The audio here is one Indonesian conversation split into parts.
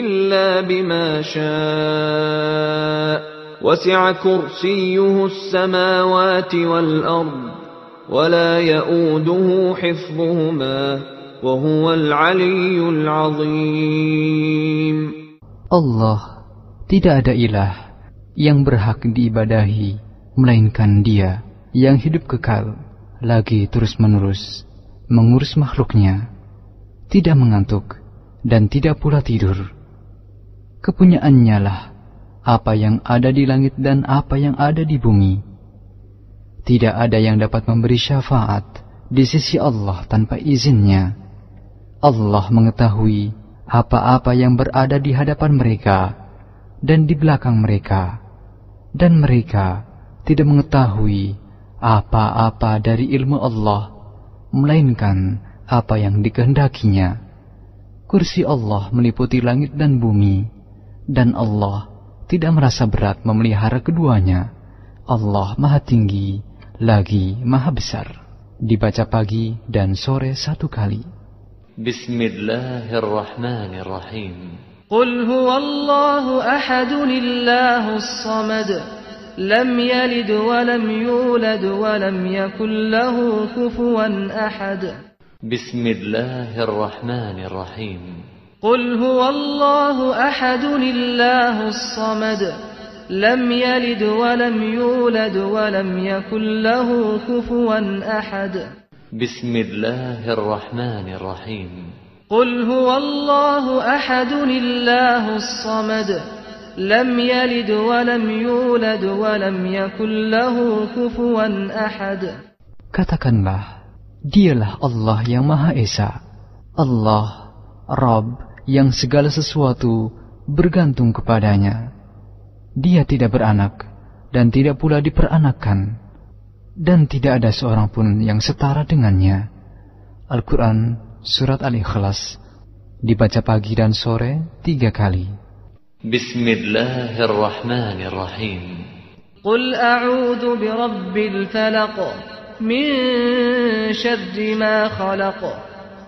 إلا بما شاء وسع كرسيه السماوات والأرض ولا يؤوده حفظهما وهو العلي العظيم Allah tidak ada ilah yang berhak diibadahi melainkan Dia yang hidup kekal lagi terus-menerus mengurus makhluknya tidak mengantuk dan tidak pula tidur kepunyaannya lah apa yang ada di langit dan apa yang ada di bumi. Tidak ada yang dapat memberi syafaat di sisi Allah tanpa izinnya. Allah mengetahui apa-apa yang berada di hadapan mereka dan di belakang mereka, dan mereka tidak mengetahui apa-apa dari ilmu Allah, melainkan apa yang dikehendakinya. Kursi Allah meliputi langit dan bumi, dan Allah tidak merasa berat memelihara keduanya. Allah Maha Tinggi lagi Maha Besar. Dibaca pagi dan sore satu kali. Bismillahirrahmanirrahim. Qul huwallahu ahad lillahus samad. Lam yalid wa lam yulad wa lam yakul lahu kufuwan ahad. Bismillahirrahmanirrahim. قل هو الله أحد الله الصمد لم يلد ولم يولد ولم يكن له كفوا أحد. بسم الله الرحمن الرحيم. قل هو الله أحد الله الصمد لم يلد ولم يولد ولم يكن له كفوا أحد. Katakanlah, dialah Allah yang Maha Esa, Allah, Rabb yang segala sesuatu bergantung kepadanya. Dia tidak beranak dan tidak pula diperanakan, dan tidak ada seorang pun yang setara dengannya. Al-Quran Surat Al-Ikhlas dibaca pagi dan sore tiga kali. Bismillahirrahmanirrahim. Qul a'udhu birabbil falaq min syarri ma khalaq.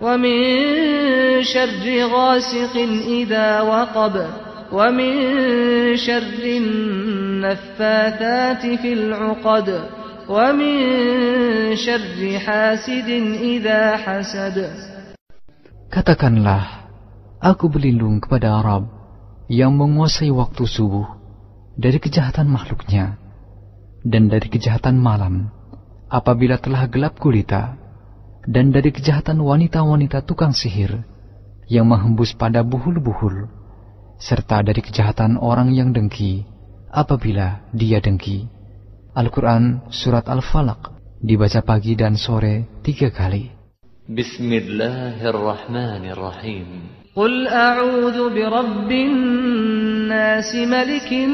ومن شر غاسق إذا وقب ومن شر النفاثات في العقد ومن شر حاسد إذا حسد Katakanlah, aku berlindung kepada Arab yang menguasai waktu subuh dari kejahatan makhluknya dan dari kejahatan malam apabila telah gelap gulita dan dari kejahatan wanita-wanita tukang sihir yang menghembus pada buhul-buhul, serta dari kejahatan orang yang dengki apabila dia dengki. Al-Quran Surat Al-Falaq dibaca pagi dan sore tiga kali. Bismillahirrahmanirrahim. Qul a'udhu birabbin nas, malikin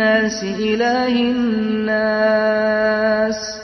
nas, ilahin nas.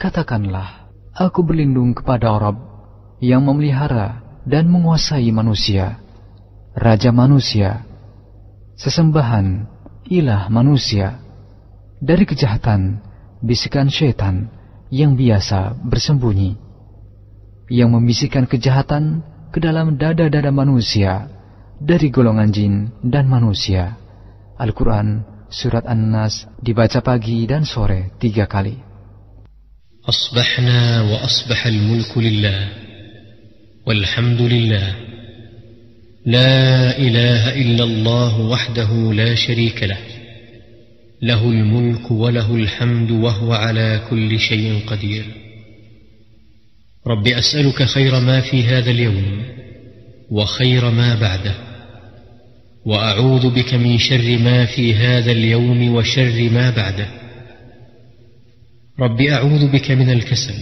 Katakanlah, aku berlindung kepada Rabb yang memelihara dan menguasai manusia, Raja manusia, sesembahan, ilah manusia, dari kejahatan, bisikan syaitan yang biasa bersembunyi, yang membisikkan kejahatan ke dalam dada-dada manusia dari golongan jin dan manusia. Al-Quran Surat An-Nas dibaca pagi dan sore tiga kali. أصبحنا وأصبح الملك لله والحمد لله. لا إله إلا الله وحده لا شريك له له الملك وله الحمد وهو على كل شيء قدير. رب أسألك خير ما في هذا اليوم وخير ما بعده وأعوذ بك من شر ما في هذا اليوم وشر ما بعده. رب أعوذ بك من الكسل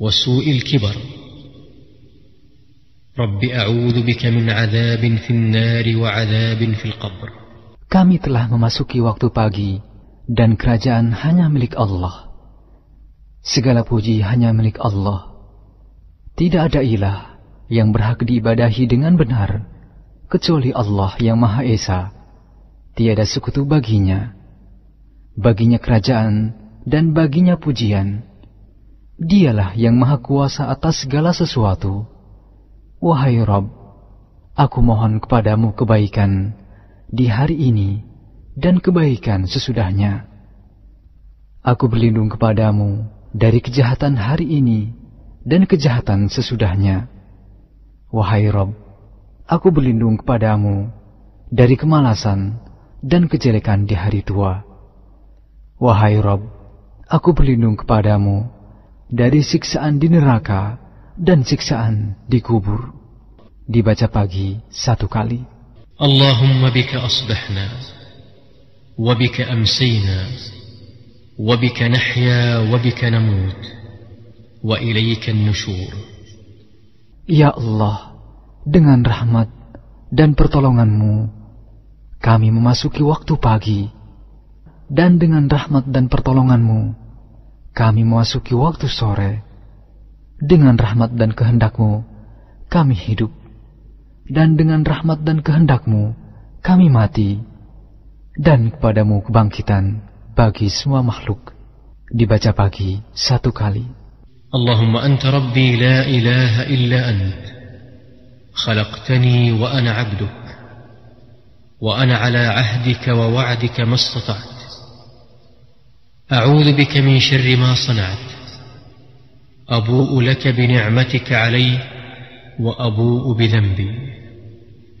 وسوء الكبر رب أعوذ بك من عذاب في النار وعذاب في القبر Kami telah memasuki waktu pagi, dan kerajaan hanya milik Allah. Segala puji hanya milik Allah. Tidak ada ilah yang berhak diibadahi dengan benar, kecuali Allah yang Maha Esa. Tiada sekutu baginya. Baginya kerajaan dan baginya pujian. Dialah yang Maha Kuasa atas segala sesuatu. Wahai Rob, aku mohon kepadamu kebaikan di hari ini dan kebaikan sesudahnya. Aku berlindung kepadamu dari kejahatan hari ini dan kejahatan sesudahnya. Wahai Rob, aku berlindung kepadamu dari kemalasan dan kejelekan di hari tua. Wahai Rob, Aku berlindung kepadamu dari siksaan di neraka dan siksaan di kubur. Dibaca pagi satu kali. Allahumma bika asbahna, wabika amsina, wabika nahya, wabika namut, wa ilayka nushur. Ya Allah, dengan rahmat dan pertolonganmu, kami memasuki waktu pagi, dan dengan rahmat dan pertolonganmu, kami memasuki waktu sore. Dengan rahmat dan kehendakmu, kami hidup. Dan dengan rahmat dan kehendakmu, kami mati. Dan kepadamu kebangkitan bagi semua makhluk. Dibaca pagi satu kali. اللهم أنت ربي لا إله إلا أنت خلقتني وأنا عبدك وأنا على عهدك ووعدك ما استطعت أعوذ بك من شر ما صنعت أبوء لك بنعمتك علي وأبوء بذنبي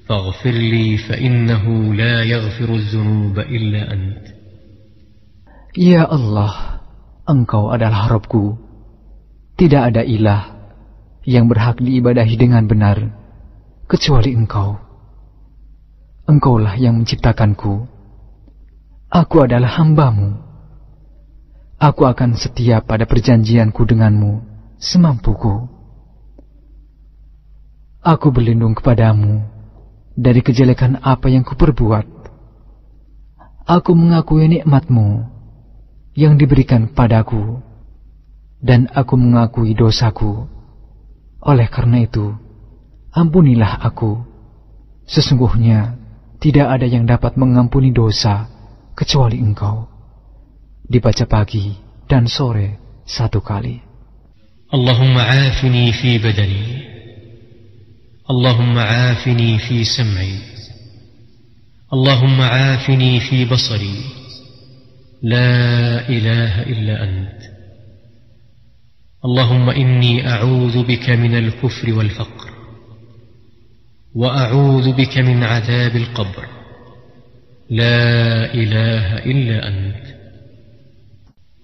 فاغفر لي فإنه لا يغفر الذنوب إلا أنت Ya Allah, Engkau adalah Rabbku. Tidak ada ilah yang berhak diibadahi dengan benar, kecuali Engkau. Engkaulah yang menciptakanku. Aku adalah hambamu. Aku akan setia pada perjanjianku denganmu semampuku. Aku berlindung kepadamu dari kejelekan apa yang kuperbuat. Aku mengakui nikmatmu yang diberikan padaku, dan aku mengakui dosaku. Oleh karena itu, ampunilah aku. Sesungguhnya tidak ada yang dapat mengampuni dosa kecuali engkau. Dibaca pagi dan sore satu kali. Allahumma afini fi badani. Allahumma afini fi sam'i. Allahumma afini fi basari. La ilaha illa ant. اللهم إني أعوذ بك من الكفر والفقر وأعوذ بك من عذاب القبر لا إله إلا أنت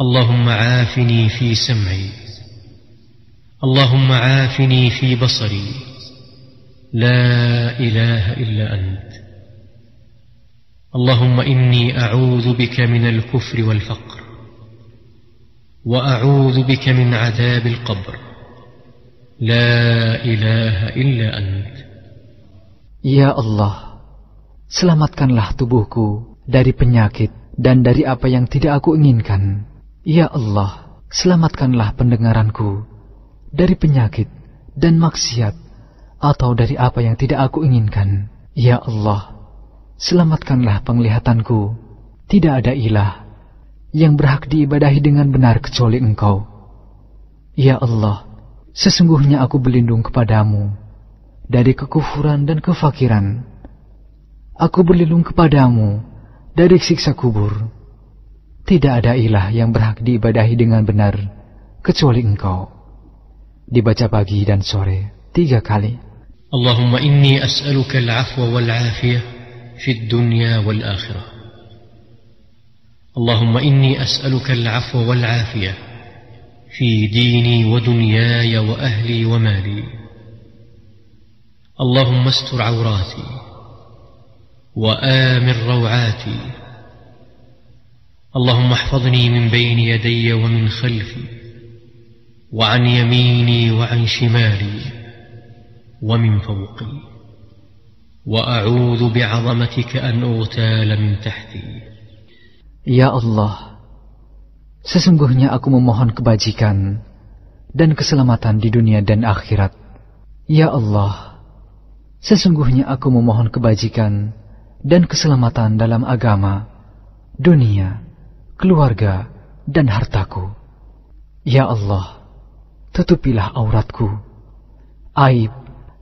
اللهم عافني في سمعي. اللهم عافني في بصري. لا إله إلا أنت. اللهم إني أعوذ بك من الكفر والفقر. وأعوذ بك من عذاب القبر. لا إله إلا أنت. Ya Allah, selamatkanlah tubuhku dari penyakit dan dari apa yang tidak aku inginkan. Ya Allah, selamatkanlah pendengaranku dari penyakit dan maksiat atau dari apa yang tidak aku inginkan. Ya Allah, selamatkanlah penglihatanku. Tidak ada ilah yang berhak diibadahi dengan benar kecuali Engkau. Ya Allah, sesungguhnya aku berlindung kepadamu dari kekufuran dan kefakiran. Aku berlindung kepadamu dari siksa kubur. Tidak ada ilah yang berhak diibadahi dengan benar, kecuali engkau. Dibaca pagi dan sore, tiga kali. Allahumma inni as'aluka al-afwa wal-afiyah fi dunya wal-akhirah. Allahumma inni as'aluka al-afwa wal-afiyah fi dini wa dunyaya wa ahli wa mali. Allahumma astur awrati wa amir rawati. اللهم احفظني من بين يدي ومن خلفي وعن يميني وعن شمالي ومن فوقي وأعوذ بعظمتك أن أغتال من تحتي Ya Allah, sesungguhnya aku memohon kebajikan dan keselamatan di dunia dan akhirat. Ya Allah, sesungguhnya aku memohon kebajikan dan keselamatan dalam agama, dunia, keluarga, dan hartaku. Ya Allah, tutupilah auratku, aib,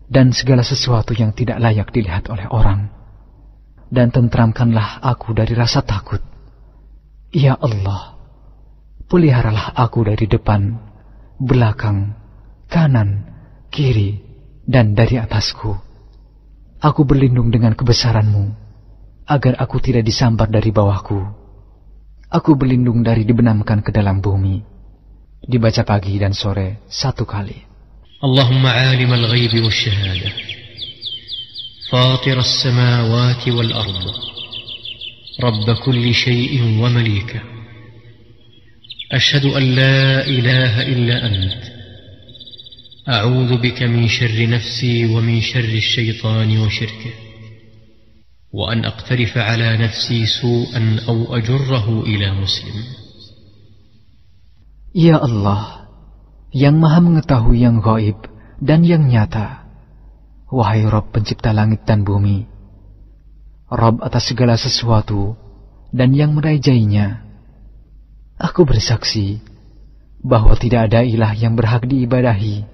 dan segala sesuatu yang tidak layak dilihat oleh orang. Dan tentramkanlah aku dari rasa takut. Ya Allah, peliharalah aku dari depan, belakang, kanan, kiri, dan dari atasku. Aku berlindung dengan kebesaranmu, agar aku tidak disambar dari bawahku. Aku berlindung dari dibenamkan ke dalam bumi. Dibaca pagi dan sore satu kali. اللهم عالم الغيب والشهادة فاطر السماوات والأرض رب كل شيء ومليكه أشهد أن لا إله إلا أنت أعوذ بك من شر نفسي ومن شر الشيطان وشركه وأن أقترف على نفسي سوءا أو أجره إلى مسلم Ya Allah, yang maha mengetahui yang gaib dan yang nyata. Wahai Rob pencipta langit dan bumi, Rob atas segala sesuatu dan yang merajainya. Aku bersaksi bahwa tidak ada ilah yang berhak diibadahi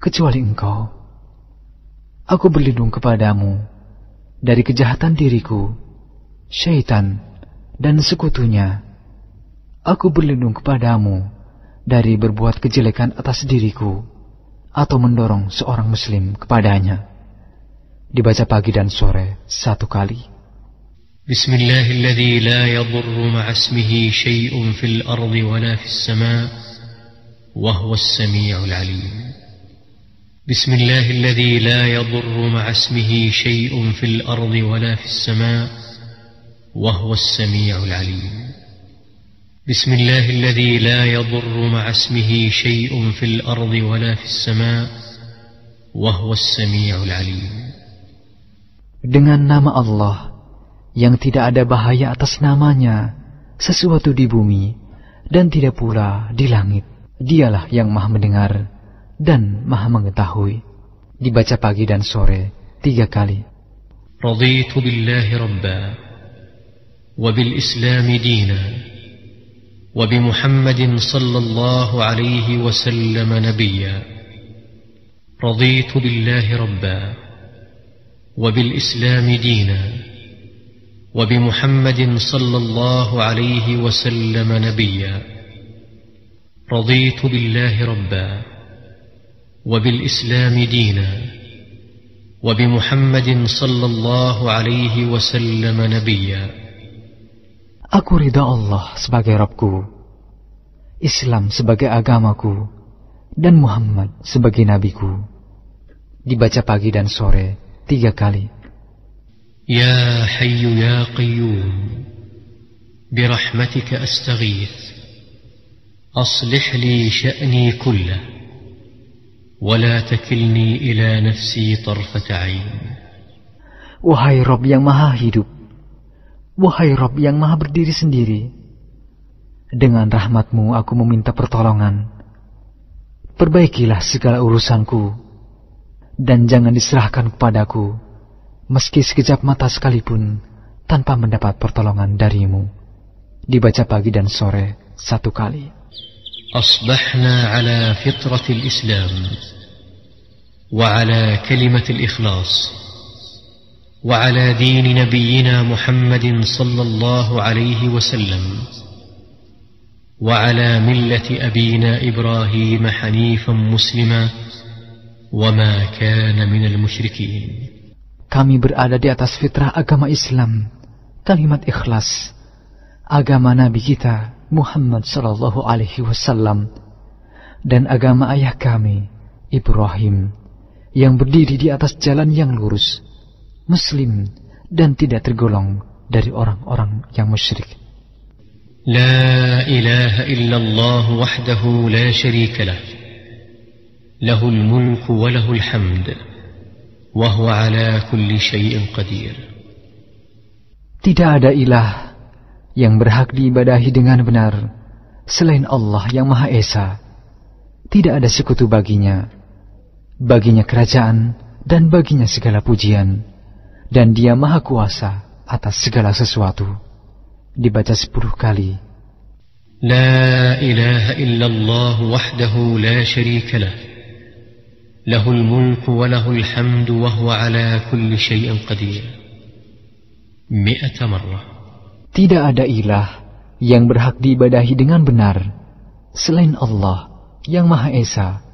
kecuali engkau. Aku berlindung kepadamu dari kejahatan diriku syaitan, dan sekutunya. Aku berlindung kepadamu dari berbuat kejelekan atas diriku atau mendorong seorang muslim kepadanya. Dibaca pagi dan sore satu kali. بسم الله الذي لا يضر مع اسمه شيء في الأرض ولا في السماء وهو السميع العليم بسم الله الذي لا يضر مع اسمه شيء في الأرض ولا في السماء وهو السميع العليم بسم الله الذي لا يضر مع اسمه شيء في الأرض ولا في السماء وهو السميع العليم Dengan nama Allah yang tidak ada bahaya atas namanya, sesuatu di bumi dan tidak pula di langit. Dialah yang maha mendengar dan maha mengetahui. Dibaca pagi dan sore tiga kali. رضيت بالله ربا وبالإسلام دينا وبمحمد صلى الله عليه وسلم نبيا رضيت بالله ربا وبالإسلام دينا وبمحمد صلى الله عليه وسلم نبيا رضيت بالله ربا وبالإسلام دينا وبمحمد صلى الله عليه وسلم نبيا Aku ridha Allah sebagai Rabbku, Islam sebagai agamaku, dan Muhammad sebagai nabiku. Dibaca pagi dan sore tiga kali. يا حي يا قيوم برحمتك أستغيث أصلح لي شأني كله ولا تكلني إلى نفسي طرفة عين Wahai Rob yang maha hidup, wahai Rob yang maha berdiri sendiri, dengan rahmatmu aku meminta pertolongan. Perbaikilah segala urusanku, dan jangan diserahkan kepadaku, meski sekejap mata sekalipun, tanpa mendapat pertolongan darimu. Dibaca pagi dan sore satu kali. أصبحنا على فطرة الإسلام وعلى كلمة الإخلاص وعلى دين نبينا محمد صلى الله عليه وسلم وعلى ملة أبينا إبراهيم حنيفا مسلما وما كان من المشركين Kami berada di atas fitrah agama Islam, kalimat ikhlas, agama Nabi kita Muhammad Sallallahu Alaihi Wasallam, dan agama ayah kami Ibrahim, yang berdiri di atas jalan yang lurus, muslim dan tidak tergolong dari orang-orang yang musyrik. Tidak ada ilah yang berhak diibadahi dengan benar selain Allah yang Maha Esa. Tidak ada sekutu baginya. Baginya kerajaan dan baginya segala pujian, dan dia maha kuasa atas segala sesuatu. Dibaca sepuluh kali. لا إله إلا الله وحده لا شريك له له الملك وله الحمد وهو على كل شيء قدير مئة مرة Tidak ada ilah yang berhak diibadahi dengan benar selain Allah yang Maha Esa.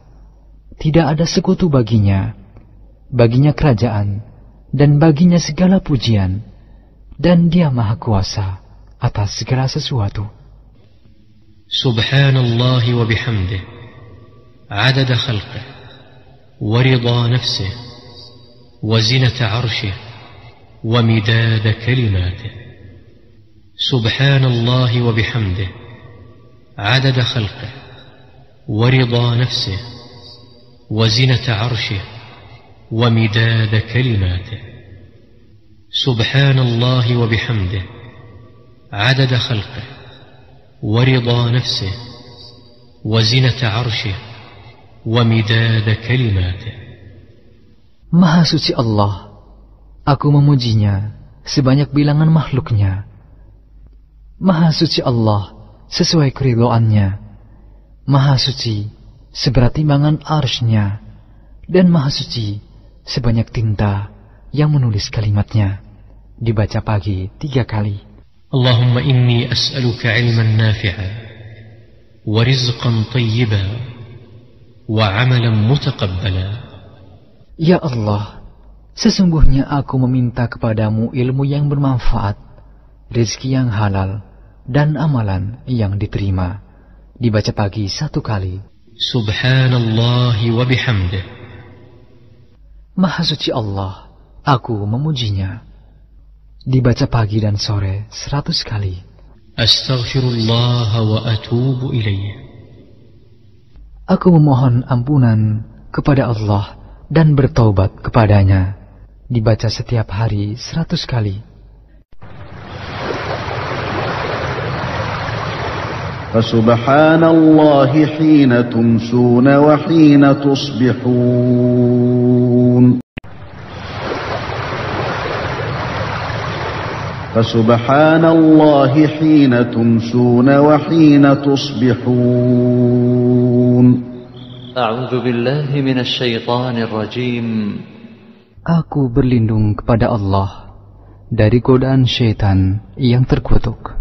Tidak ada sekutu baginya, baginya kerajaan, dan baginya segala pujian, dan dia Maha Kuasa atas segala sesuatu. سبحان الله وبحمده عدد خلقه ورضا نفسه وزنة عرشه ومداد كلماته سبحان الله وبحمده عدد خلقه ورضا نفسه وزنة عرشه ومداد كلماته سبحان الله وبحمده عدد خلقه ورضا نفسه وزنة عرشه ومداد كلماته Maha suci Allah, aku memujinya sebanyak bilangan makhluknya. Maha suci Allah sesuai keridhoannya. Maha suci seberat timbangan arsnya dan maha suci sebanyak tinta yang menulis kalimatnya. Dibaca pagi tiga kali. Allahumma inni as'aluka ilman nafi'a wa rizqan tayyiba wa amalan mutakabbala Ya Allah, sesungguhnya aku meminta kepadamu ilmu yang bermanfaat, rezeki yang halal, dan amalan yang diterima. Dibaca pagi satu kali. Subhanallah wa bihamdih. Maha suci Allah, aku memujinya. Dibaca pagi dan sore seratus kali. Astaghfirullah wa atubu ilaih. Aku memohon ampunan kepada Allah dan bertaubat kepadanya. Dibaca setiap hari seratus kali. فسبحان الله حين تمسون وحين تصبحون. فسبحان الله حين تمسون وحين تصبحون. أعوذ بالله من الشيطان الرجيم. Aku berlindung kepada Allah dari godaan syaitan yang terkutuk.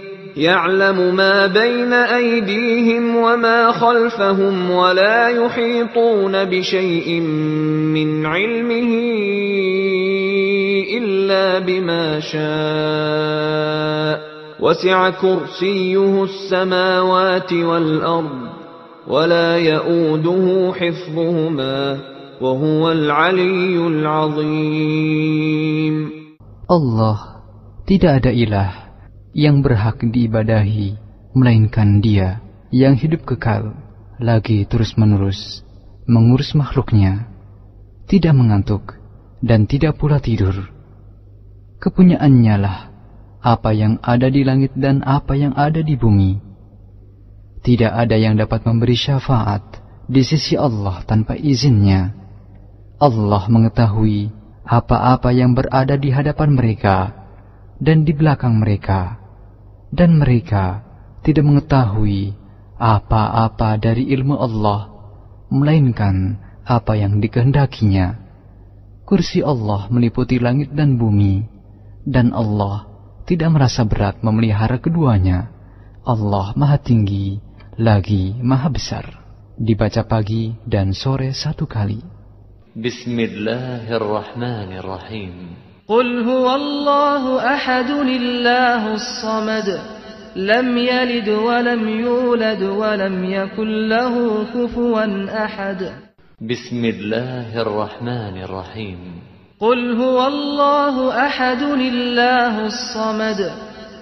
يعلم ما بين أيديهم وما خلفهم ولا يحيطون بشيء من علمه إلا بما شاء. وسع كرسيه السماوات والأرض ولا يؤوده حفظهما وهو العلي العظيم. Allah tidak ada ilah yang berhak diibadahi melainkan Dia yang hidup kekal lagi terus-menerus mengurus makhluknya tidak mengantuk dan tidak pula tidur. Kepunyaannya lah apa yang ada di langit dan apa yang ada di bumi. Tidak ada yang dapat memberi syafaat di sisi Allah tanpa izinnya. Allah mengetahui apa-apa yang berada di hadapan mereka dan di belakang mereka, dan mereka tidak mengetahui apa-apa dari ilmu Allah, melainkan apa yang dikehendakinya. Kursi Allah meliputi langit dan bumi, dan Allah tidak merasa berat memelihara keduanya. Allah Maha Tinggi, lagi Maha Besar. Dibaca pagi dan sore satu kali. Bismillahirrahmanirrahim. قل هو الله أحد الله الصمد لم يلد ولم يولد ولم يكن له كفوا أحد. بسم الله الرحمن الرحيم. قل هو الله أحد الله الصمد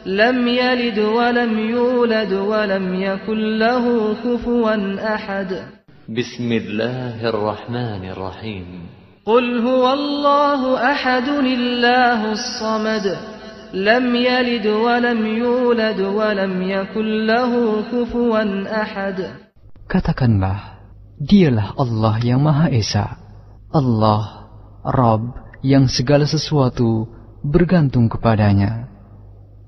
لم يلد ولم يولد ولم يكن له كفوا أحد. بسم الله الرحمن الرحيم. قل هو الله أحد الله الصمد لم يلد ولم يولد ولم يكن له كفوا أحد Katakanlah, dialah Allah yang Maha Esa. Allah, Rabb yang segala sesuatu bergantung kepadanya.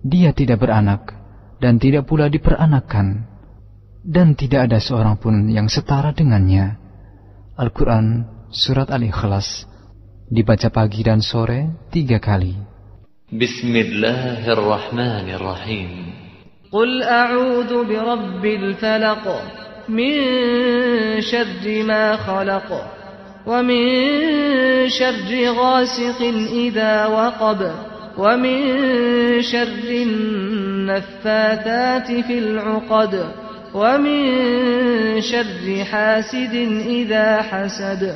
Dia tidak beranak dan tidak pula diperanakkan. Dan tidak ada seorang pun yang setara dengannya. Al-Quran Surat Al-Ikhlas dibaca pagi dan sore tiga kali. Bismillahirrahmanirrahim. Qul a'udhu birabbil falaq min syarri ma khalaq wa min syarri ghasiqin idza waqab wa min syarri النفاثات في العقد ومن شر حاسد إذا حسد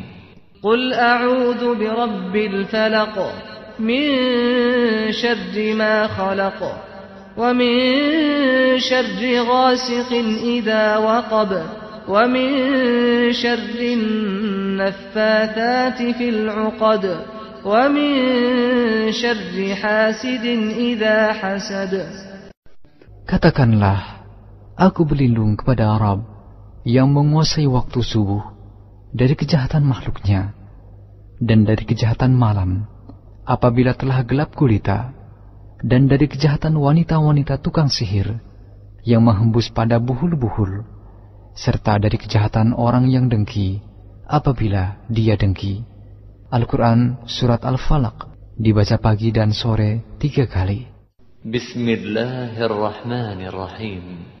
قل أعوذ برب الفلق من شر ما خلق ومن شر غاسق إذا وقب ومن شر النفاثات في العقد ومن شر حاسد إذا حسد. Katakanlah, aku berlindung kepada Arab yang menguasai waktu subuh. dari kejahatan makhluknya dan dari kejahatan malam apabila telah gelap gulita dan dari kejahatan wanita-wanita tukang sihir yang menghembus pada buhul-buhul serta dari kejahatan orang yang dengki apabila dia dengki. Al-Quran Surat Al-Falaq dibaca pagi dan sore tiga kali. Bismillahirrahmanirrahim.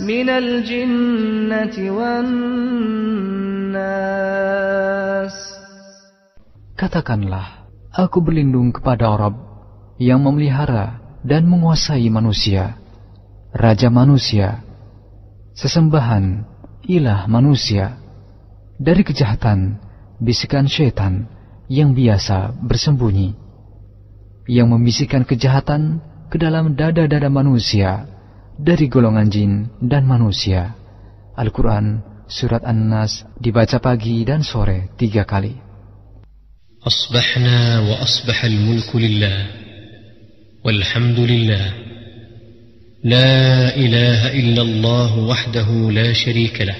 minal jinnati wan Katakanlah aku berlindung kepada Rabb yang memelihara dan menguasai manusia raja manusia sesembahan ilah manusia dari kejahatan bisikan syaitan yang biasa bersembunyi yang membisikkan kejahatan ke dalam dada-dada manusia. Dari golongan jin dan manusia. Al-Quran Surat An-Nas dibaca pagi dan sore tiga kali. أصبحنا وأصبح الملك لله والحمد لله لا إله إلا الله وحده لا شريك له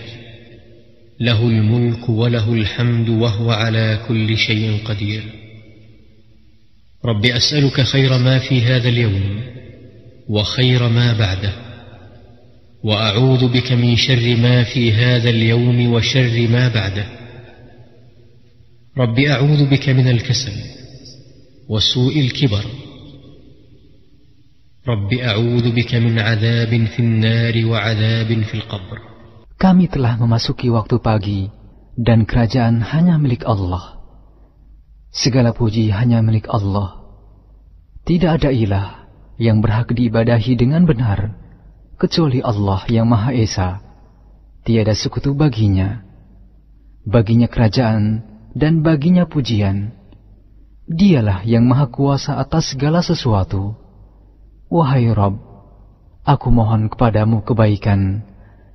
له الملك وله الحمد وهو على كل شيء قدير رب أسألك خير ما في هذا اليوم وخير ما بعده وأعوذ بك من شر ما في هذا اليوم وشر ما بعده رب أعوذ بك من الكسل وسوء الكبر رب أعوذ بك من عذاب في النار وعذاب في القبر Kami telah memasuki waktu pagi dan kerajaan hanya milik Allah. Segala puji hanya milik Allah. Tidak ada ilah yang berhak diibadahi dengan benar kecuali Allah yang Maha Esa. Tiada sekutu baginya. Baginya kerajaan dan baginya pujian. Dialah yang Maha Kuasa atas segala sesuatu. Wahai Rob, aku mohon kepadamu kebaikan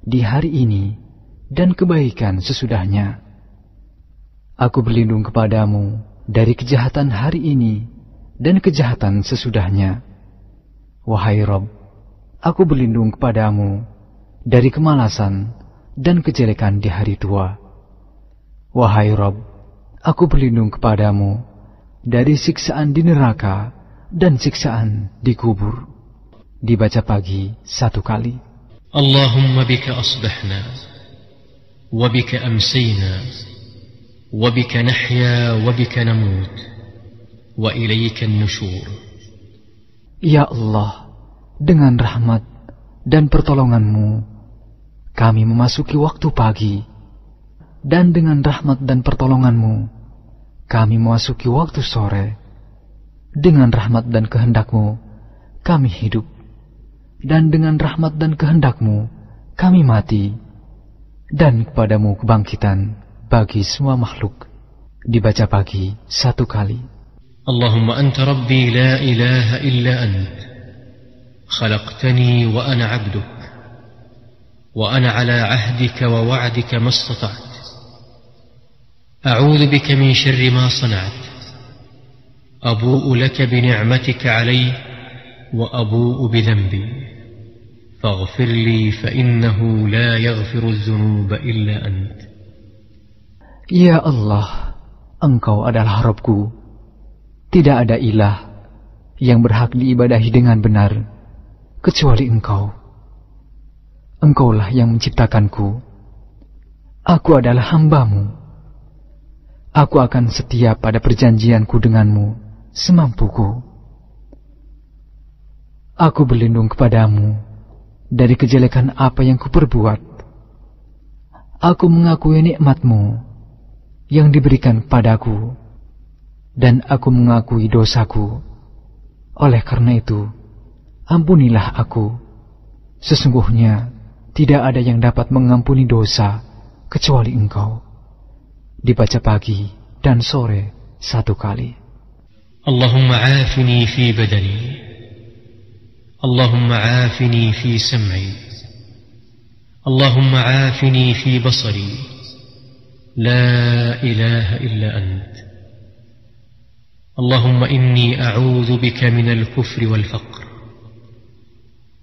di hari ini dan kebaikan sesudahnya. Aku berlindung kepadamu dari kejahatan hari ini dan kejahatan sesudahnya. Wahai Rob, aku berlindung kepadamu dari kemalasan dan kejelekan di hari tua. Wahai Rob, aku berlindung kepadamu dari siksaan di neraka dan siksaan di kubur. Dibaca pagi satu kali. Allahumma bika asbahna, wabika amsina, wabika nahya, wabika namut, wa ilaika nushur. Ya Allah, dengan rahmat dan pertolonganmu, kami memasuki waktu pagi, dan dengan rahmat dan pertolonganmu, kami memasuki waktu sore. Dengan rahmat dan kehendakmu, kami hidup, dan dengan rahmat dan kehendakmu, kami mati, dan kepadamu kebangkitan bagi semua makhluk. Dibaca pagi satu kali. Allahumma anta rabbi la ilaha illa anta. خلقتني وأنا عبدك وأنا على عهدك ووعدك ما استطعت. أعوذ بك من شر ما صنعت. أبوء لك بنعمتك علي وأبوء بذنبي. فاغفر لي فإنه لا يغفر الذنوب إلا أنت. Ya Allah, Engkau adalah Robku. Tidak ada ilah yang berhak diibadahi dengan benar, kecuali Engkau. Engkaulah yang menciptakanku. Aku adalah hambamu. Aku akan setia pada perjanjianku denganmu semampuku. Aku berlindung kepadamu dari kejelekan apa yang kuperbuat. Aku mengakui nikmatmu yang diberikan padaku, dan aku mengakui dosaku. Oleh karena itu, ampunilah aku. Sesungguhnya tidak ada yang dapat mengampuni dosa kecuali engkau. Dibaca pagi dan sore satu kali. اللهم عافني في بدني اللهم عافني في سمعي اللهم عافني في بصري لا إله إلا أنت اللهم إني أعوذ بك من الكفر والفقر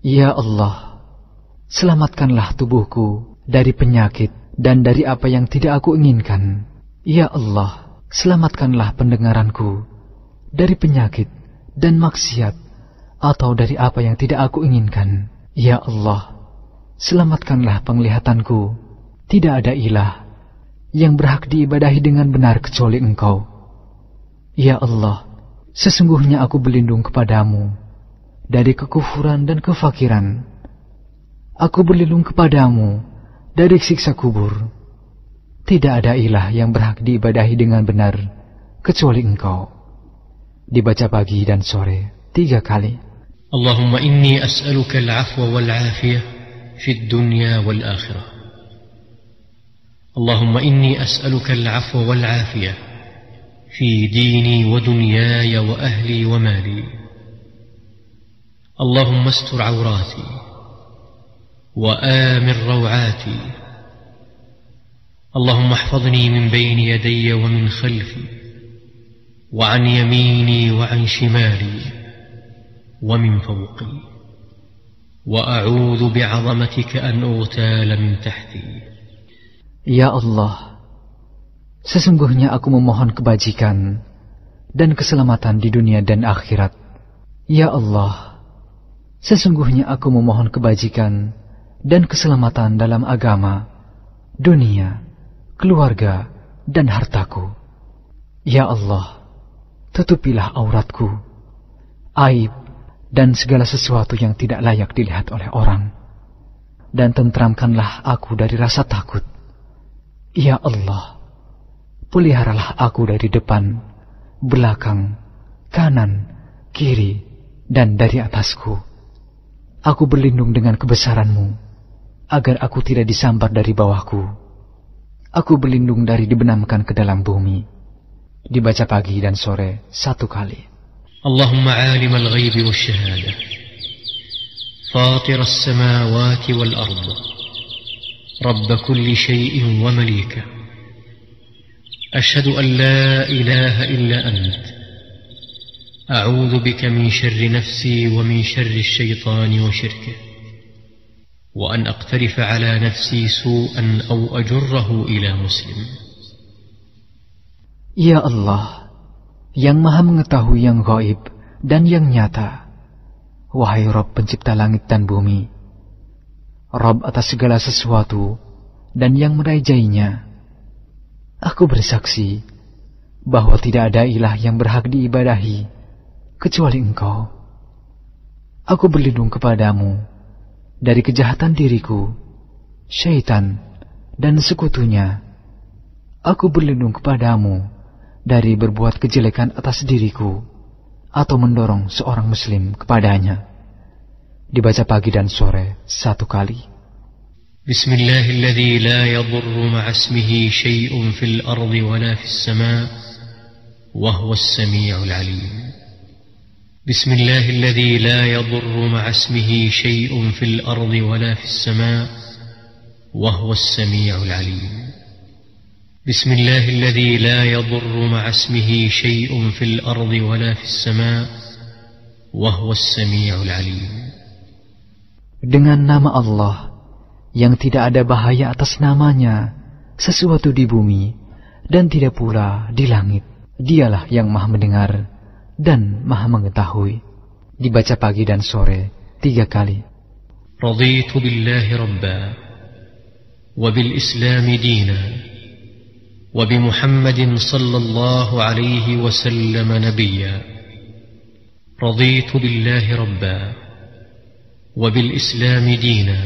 Ya Allah, selamatkanlah tubuhku dari penyakit dan dari apa yang tidak aku inginkan. Ya Allah, selamatkanlah pendengaranku dari penyakit dan maksiat atau dari apa yang tidak aku inginkan. Ya Allah, selamatkanlah penglihatanku. Tidak ada ilah yang berhak diibadahi dengan benar kecuali Engkau. Ya Allah, sesungguhnya aku berlindung kepadamu dari kekufuran dan kefakiran. Aku berlindung kepadamu dari siksa kubur. Tidak ada ilah yang berhak diibadahi dengan benar, kecuali engkau. Dibaca pagi dan sore, tiga kali. Allahumma inni as'aluka al-afwa wal-afiyah fi dunya wal-akhirah. Allahumma inni as'aluka al-afwa wal-afiyah fi dini wa dunyaya wa ahli wa mali. اللهم استر عوراتي وآمن روعاتي. اللهم احفظني من بين يدي ومن خلفي وعن يميني وعن شمالي ومن فوقي. وأعوذ بعظمتك أن أغتال من تحتي. Ya Allah, sesungguhnya aku memohon kebajikan dan keselamatan di dunia dan akhirat. Ya Allah, sesungguhnya aku memohon kebajikan dan keselamatan dalam agama, dunia, keluarga, dan hartaku. Ya Allah, tutupilah auratku, aib, dan segala sesuatu yang tidak layak dilihat oleh orang. Dan tentramkanlah aku dari rasa takut. Ya Allah, peliharalah aku dari depan, belakang, kanan, kiri, dan dari atasku. Aku berlindung dengan kebesaranmu agar aku tidak disambar dari bawahku. Aku berlindung dari dibenamkan ke dalam bumi. Dibaca pagi dan sore satu kali. اللهم عالم الغيب والشهادة فاطر السماوات والأرض رب كل شيء ومليكه أشهد أن لا إله إلا أنت أعوذ بك من شر نفسي ومن شر الشيطان وشركه وأن أقترف على نفسي سوءا أو أجره إلى مسلم Ya Allah, yang maha mengetahui yang gaib dan yang nyata. Wahai Rob pencipta langit dan bumi, Rob atas segala sesuatu dan yang merajainya. Aku bersaksi bahwa tidak ada ilah yang berhak diibadahi kecuali engkau. Aku berlindung kepadamu dari kejahatan diriku, syaitan, dan sekutunya. Aku berlindung kepadamu dari berbuat kejelekan atas diriku atau mendorong seorang muslim kepadanya. Dibaca pagi dan sore satu kali. بسم الله الذي لا يضر مع اسمه شيء في الأرض ولا في السماء وهو السميع العليم بسم الله الذي لا يضر مع اسمه شيء في الأرض ولا في السماء وهو السميع العليم بسم الله الذي لا يضر مع اسمه شيء في الأرض ولا في السماء وهو السميع العليم Dengan nama Allah yang tidak ada bahaya atas namanya, sesuatu di bumi dan tidak pula di langit. Dialah yang maha mendengar dan maha mengetahui. Dibaca pagi dan sore tiga kali. رضيت بالله ربا وبالإسلام دينا وبمحمد صلى الله عليه وسلم نبيا رضيت بالله ربا وبالإسلام دينا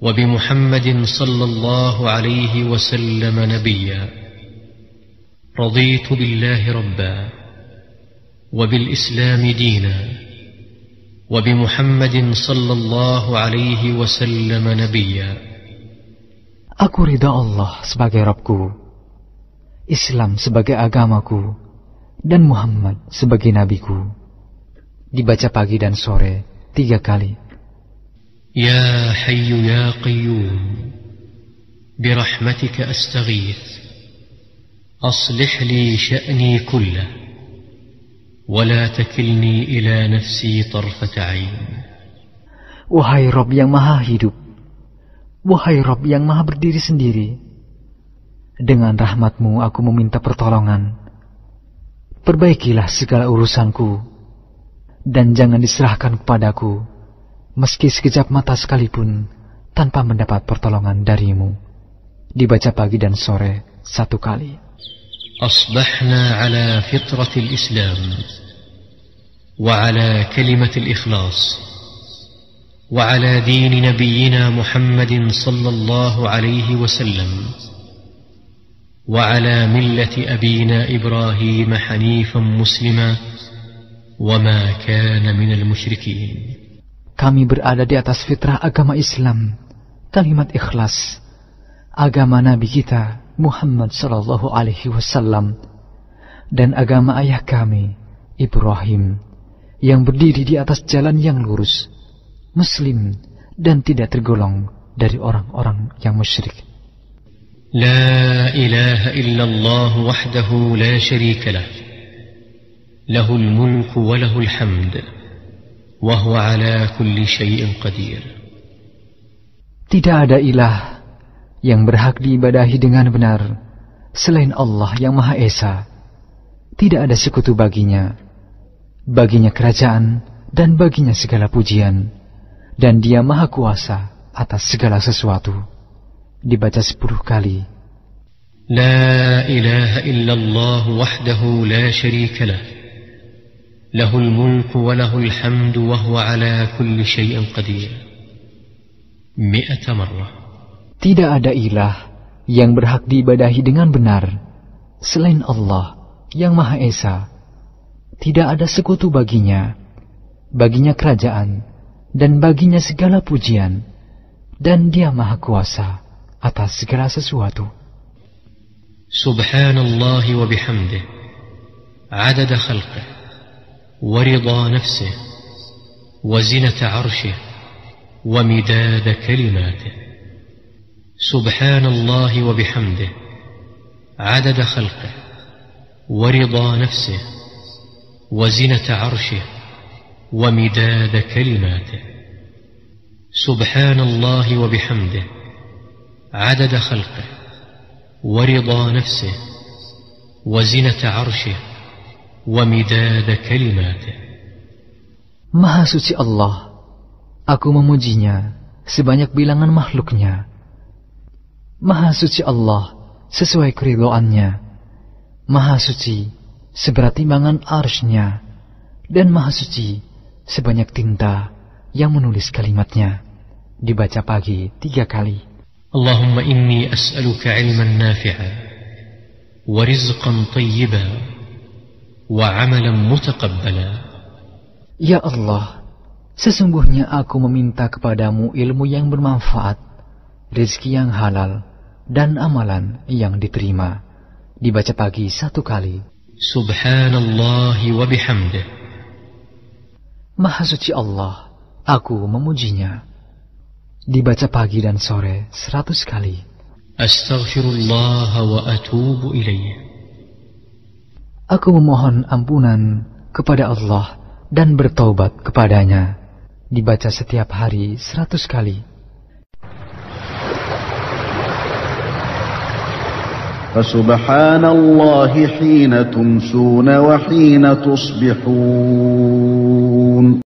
وبمحمد صلى الله عليه وسلم نبيا رضيت بالله ربا وبالإسلام دينا وبمحمد صلى الله عليه وسلم نبيا Aku ridha Allah sebagai Rabbku, Islam sebagai agamaku, dan Muhammad sebagai nabiku. Dibaca pagi dan sore tiga kali. يا حي يا قيوم برحمتك أستغيث أصلح لي شأني كله ولا تكلني إلى نفسي طرفة عين Wahai Rob yang maha hidup, wahai Rob yang maha berdiri sendiri, dengan rahmatmu aku meminta pertolongan. Perbaikilah segala urusanku, dan jangan diserahkan kepadaku, meski sekejap mata sekalipun, tanpa mendapat pertolongan darimu. Dibaca pagi dan sore satu kali. أصبحنا على فطرة الإسلام وعلى كلمة الإخلاص وعلى دين نبينا محمد صلى الله عليه وسلم وعلى ملة أبينا إبراهيم حنيفا مسلما وما كان من المشركين. Kami berada di atas fitrah agama Islam, kalimat ikhlas, agama Nabi kita. Muhammad sallallahu Alaihi Wasallam dan agama ayah kami Ibrahim yang berdiri di atas jalan yang lurus, Muslim dan tidak tergolong dari orang-orang yang musyrik. لا إله إلا الله وحده لا شريك له له الملك وله الحمد وهو على كل شيء قدير Tidak ada ilah yang berhak diibadahi dengan benar selain Allah yang Maha Esa. Tidak ada sekutu baginya. Baginya kerajaan dan baginya segala pujian. Dan dia Maha Kuasa atas segala sesuatu. Dibaca sepuluh kali. لا إله إلا الله وحده لا شريك له له الملك وله الحمد وهو على كل شيء قدير مئة مرة tidak ada ilah yang berhak diibadahi dengan benar selain Allah yang Maha Esa. Tidak ada sekutu baginya, baginya kerajaan, dan baginya segala pujian, dan dia Maha Kuasa atas segala sesuatu. Subhanallah wa bihamdih, adada khalqih, wa rida nafsih, wa zinata arshih, wa midada kalimatih. سبحان الله وبحمده عدد خلقه ورضا نفسه وزنة عرشه ومداد كلماته سبحان الله وبحمده عدد خلقه ورضا نفسه وزنة عرشه ومداد كلماته Maha suci Allah, aku memujinya sebanyak bilangan makhluknya. Maha suci Allah sesuai keridoannya. Maha suci seberat timbangan arsnya. Dan maha suci sebanyak tinta yang menulis kalimatnya. Dibaca pagi tiga kali. Allahumma inni as'aluka ilman nafi'a warizqan tayyiba wa amalan mutakabbala. Ya Allah, sesungguhnya aku meminta kepadamu ilmu yang bermanfaat rezeki yang halal, dan amalan yang diterima. Dibaca pagi satu kali. Subhanallah wa bihamdih. Maha suci Allah, aku memujinya. Dibaca pagi dan sore seratus kali. Astaghfirullah wa atubu ilayya. Aku memohon ampunan kepada Allah dan bertaubat kepadanya. Dibaca setiap hari seratus kali. فسبحان الله حين تمسون وحين تصبحون.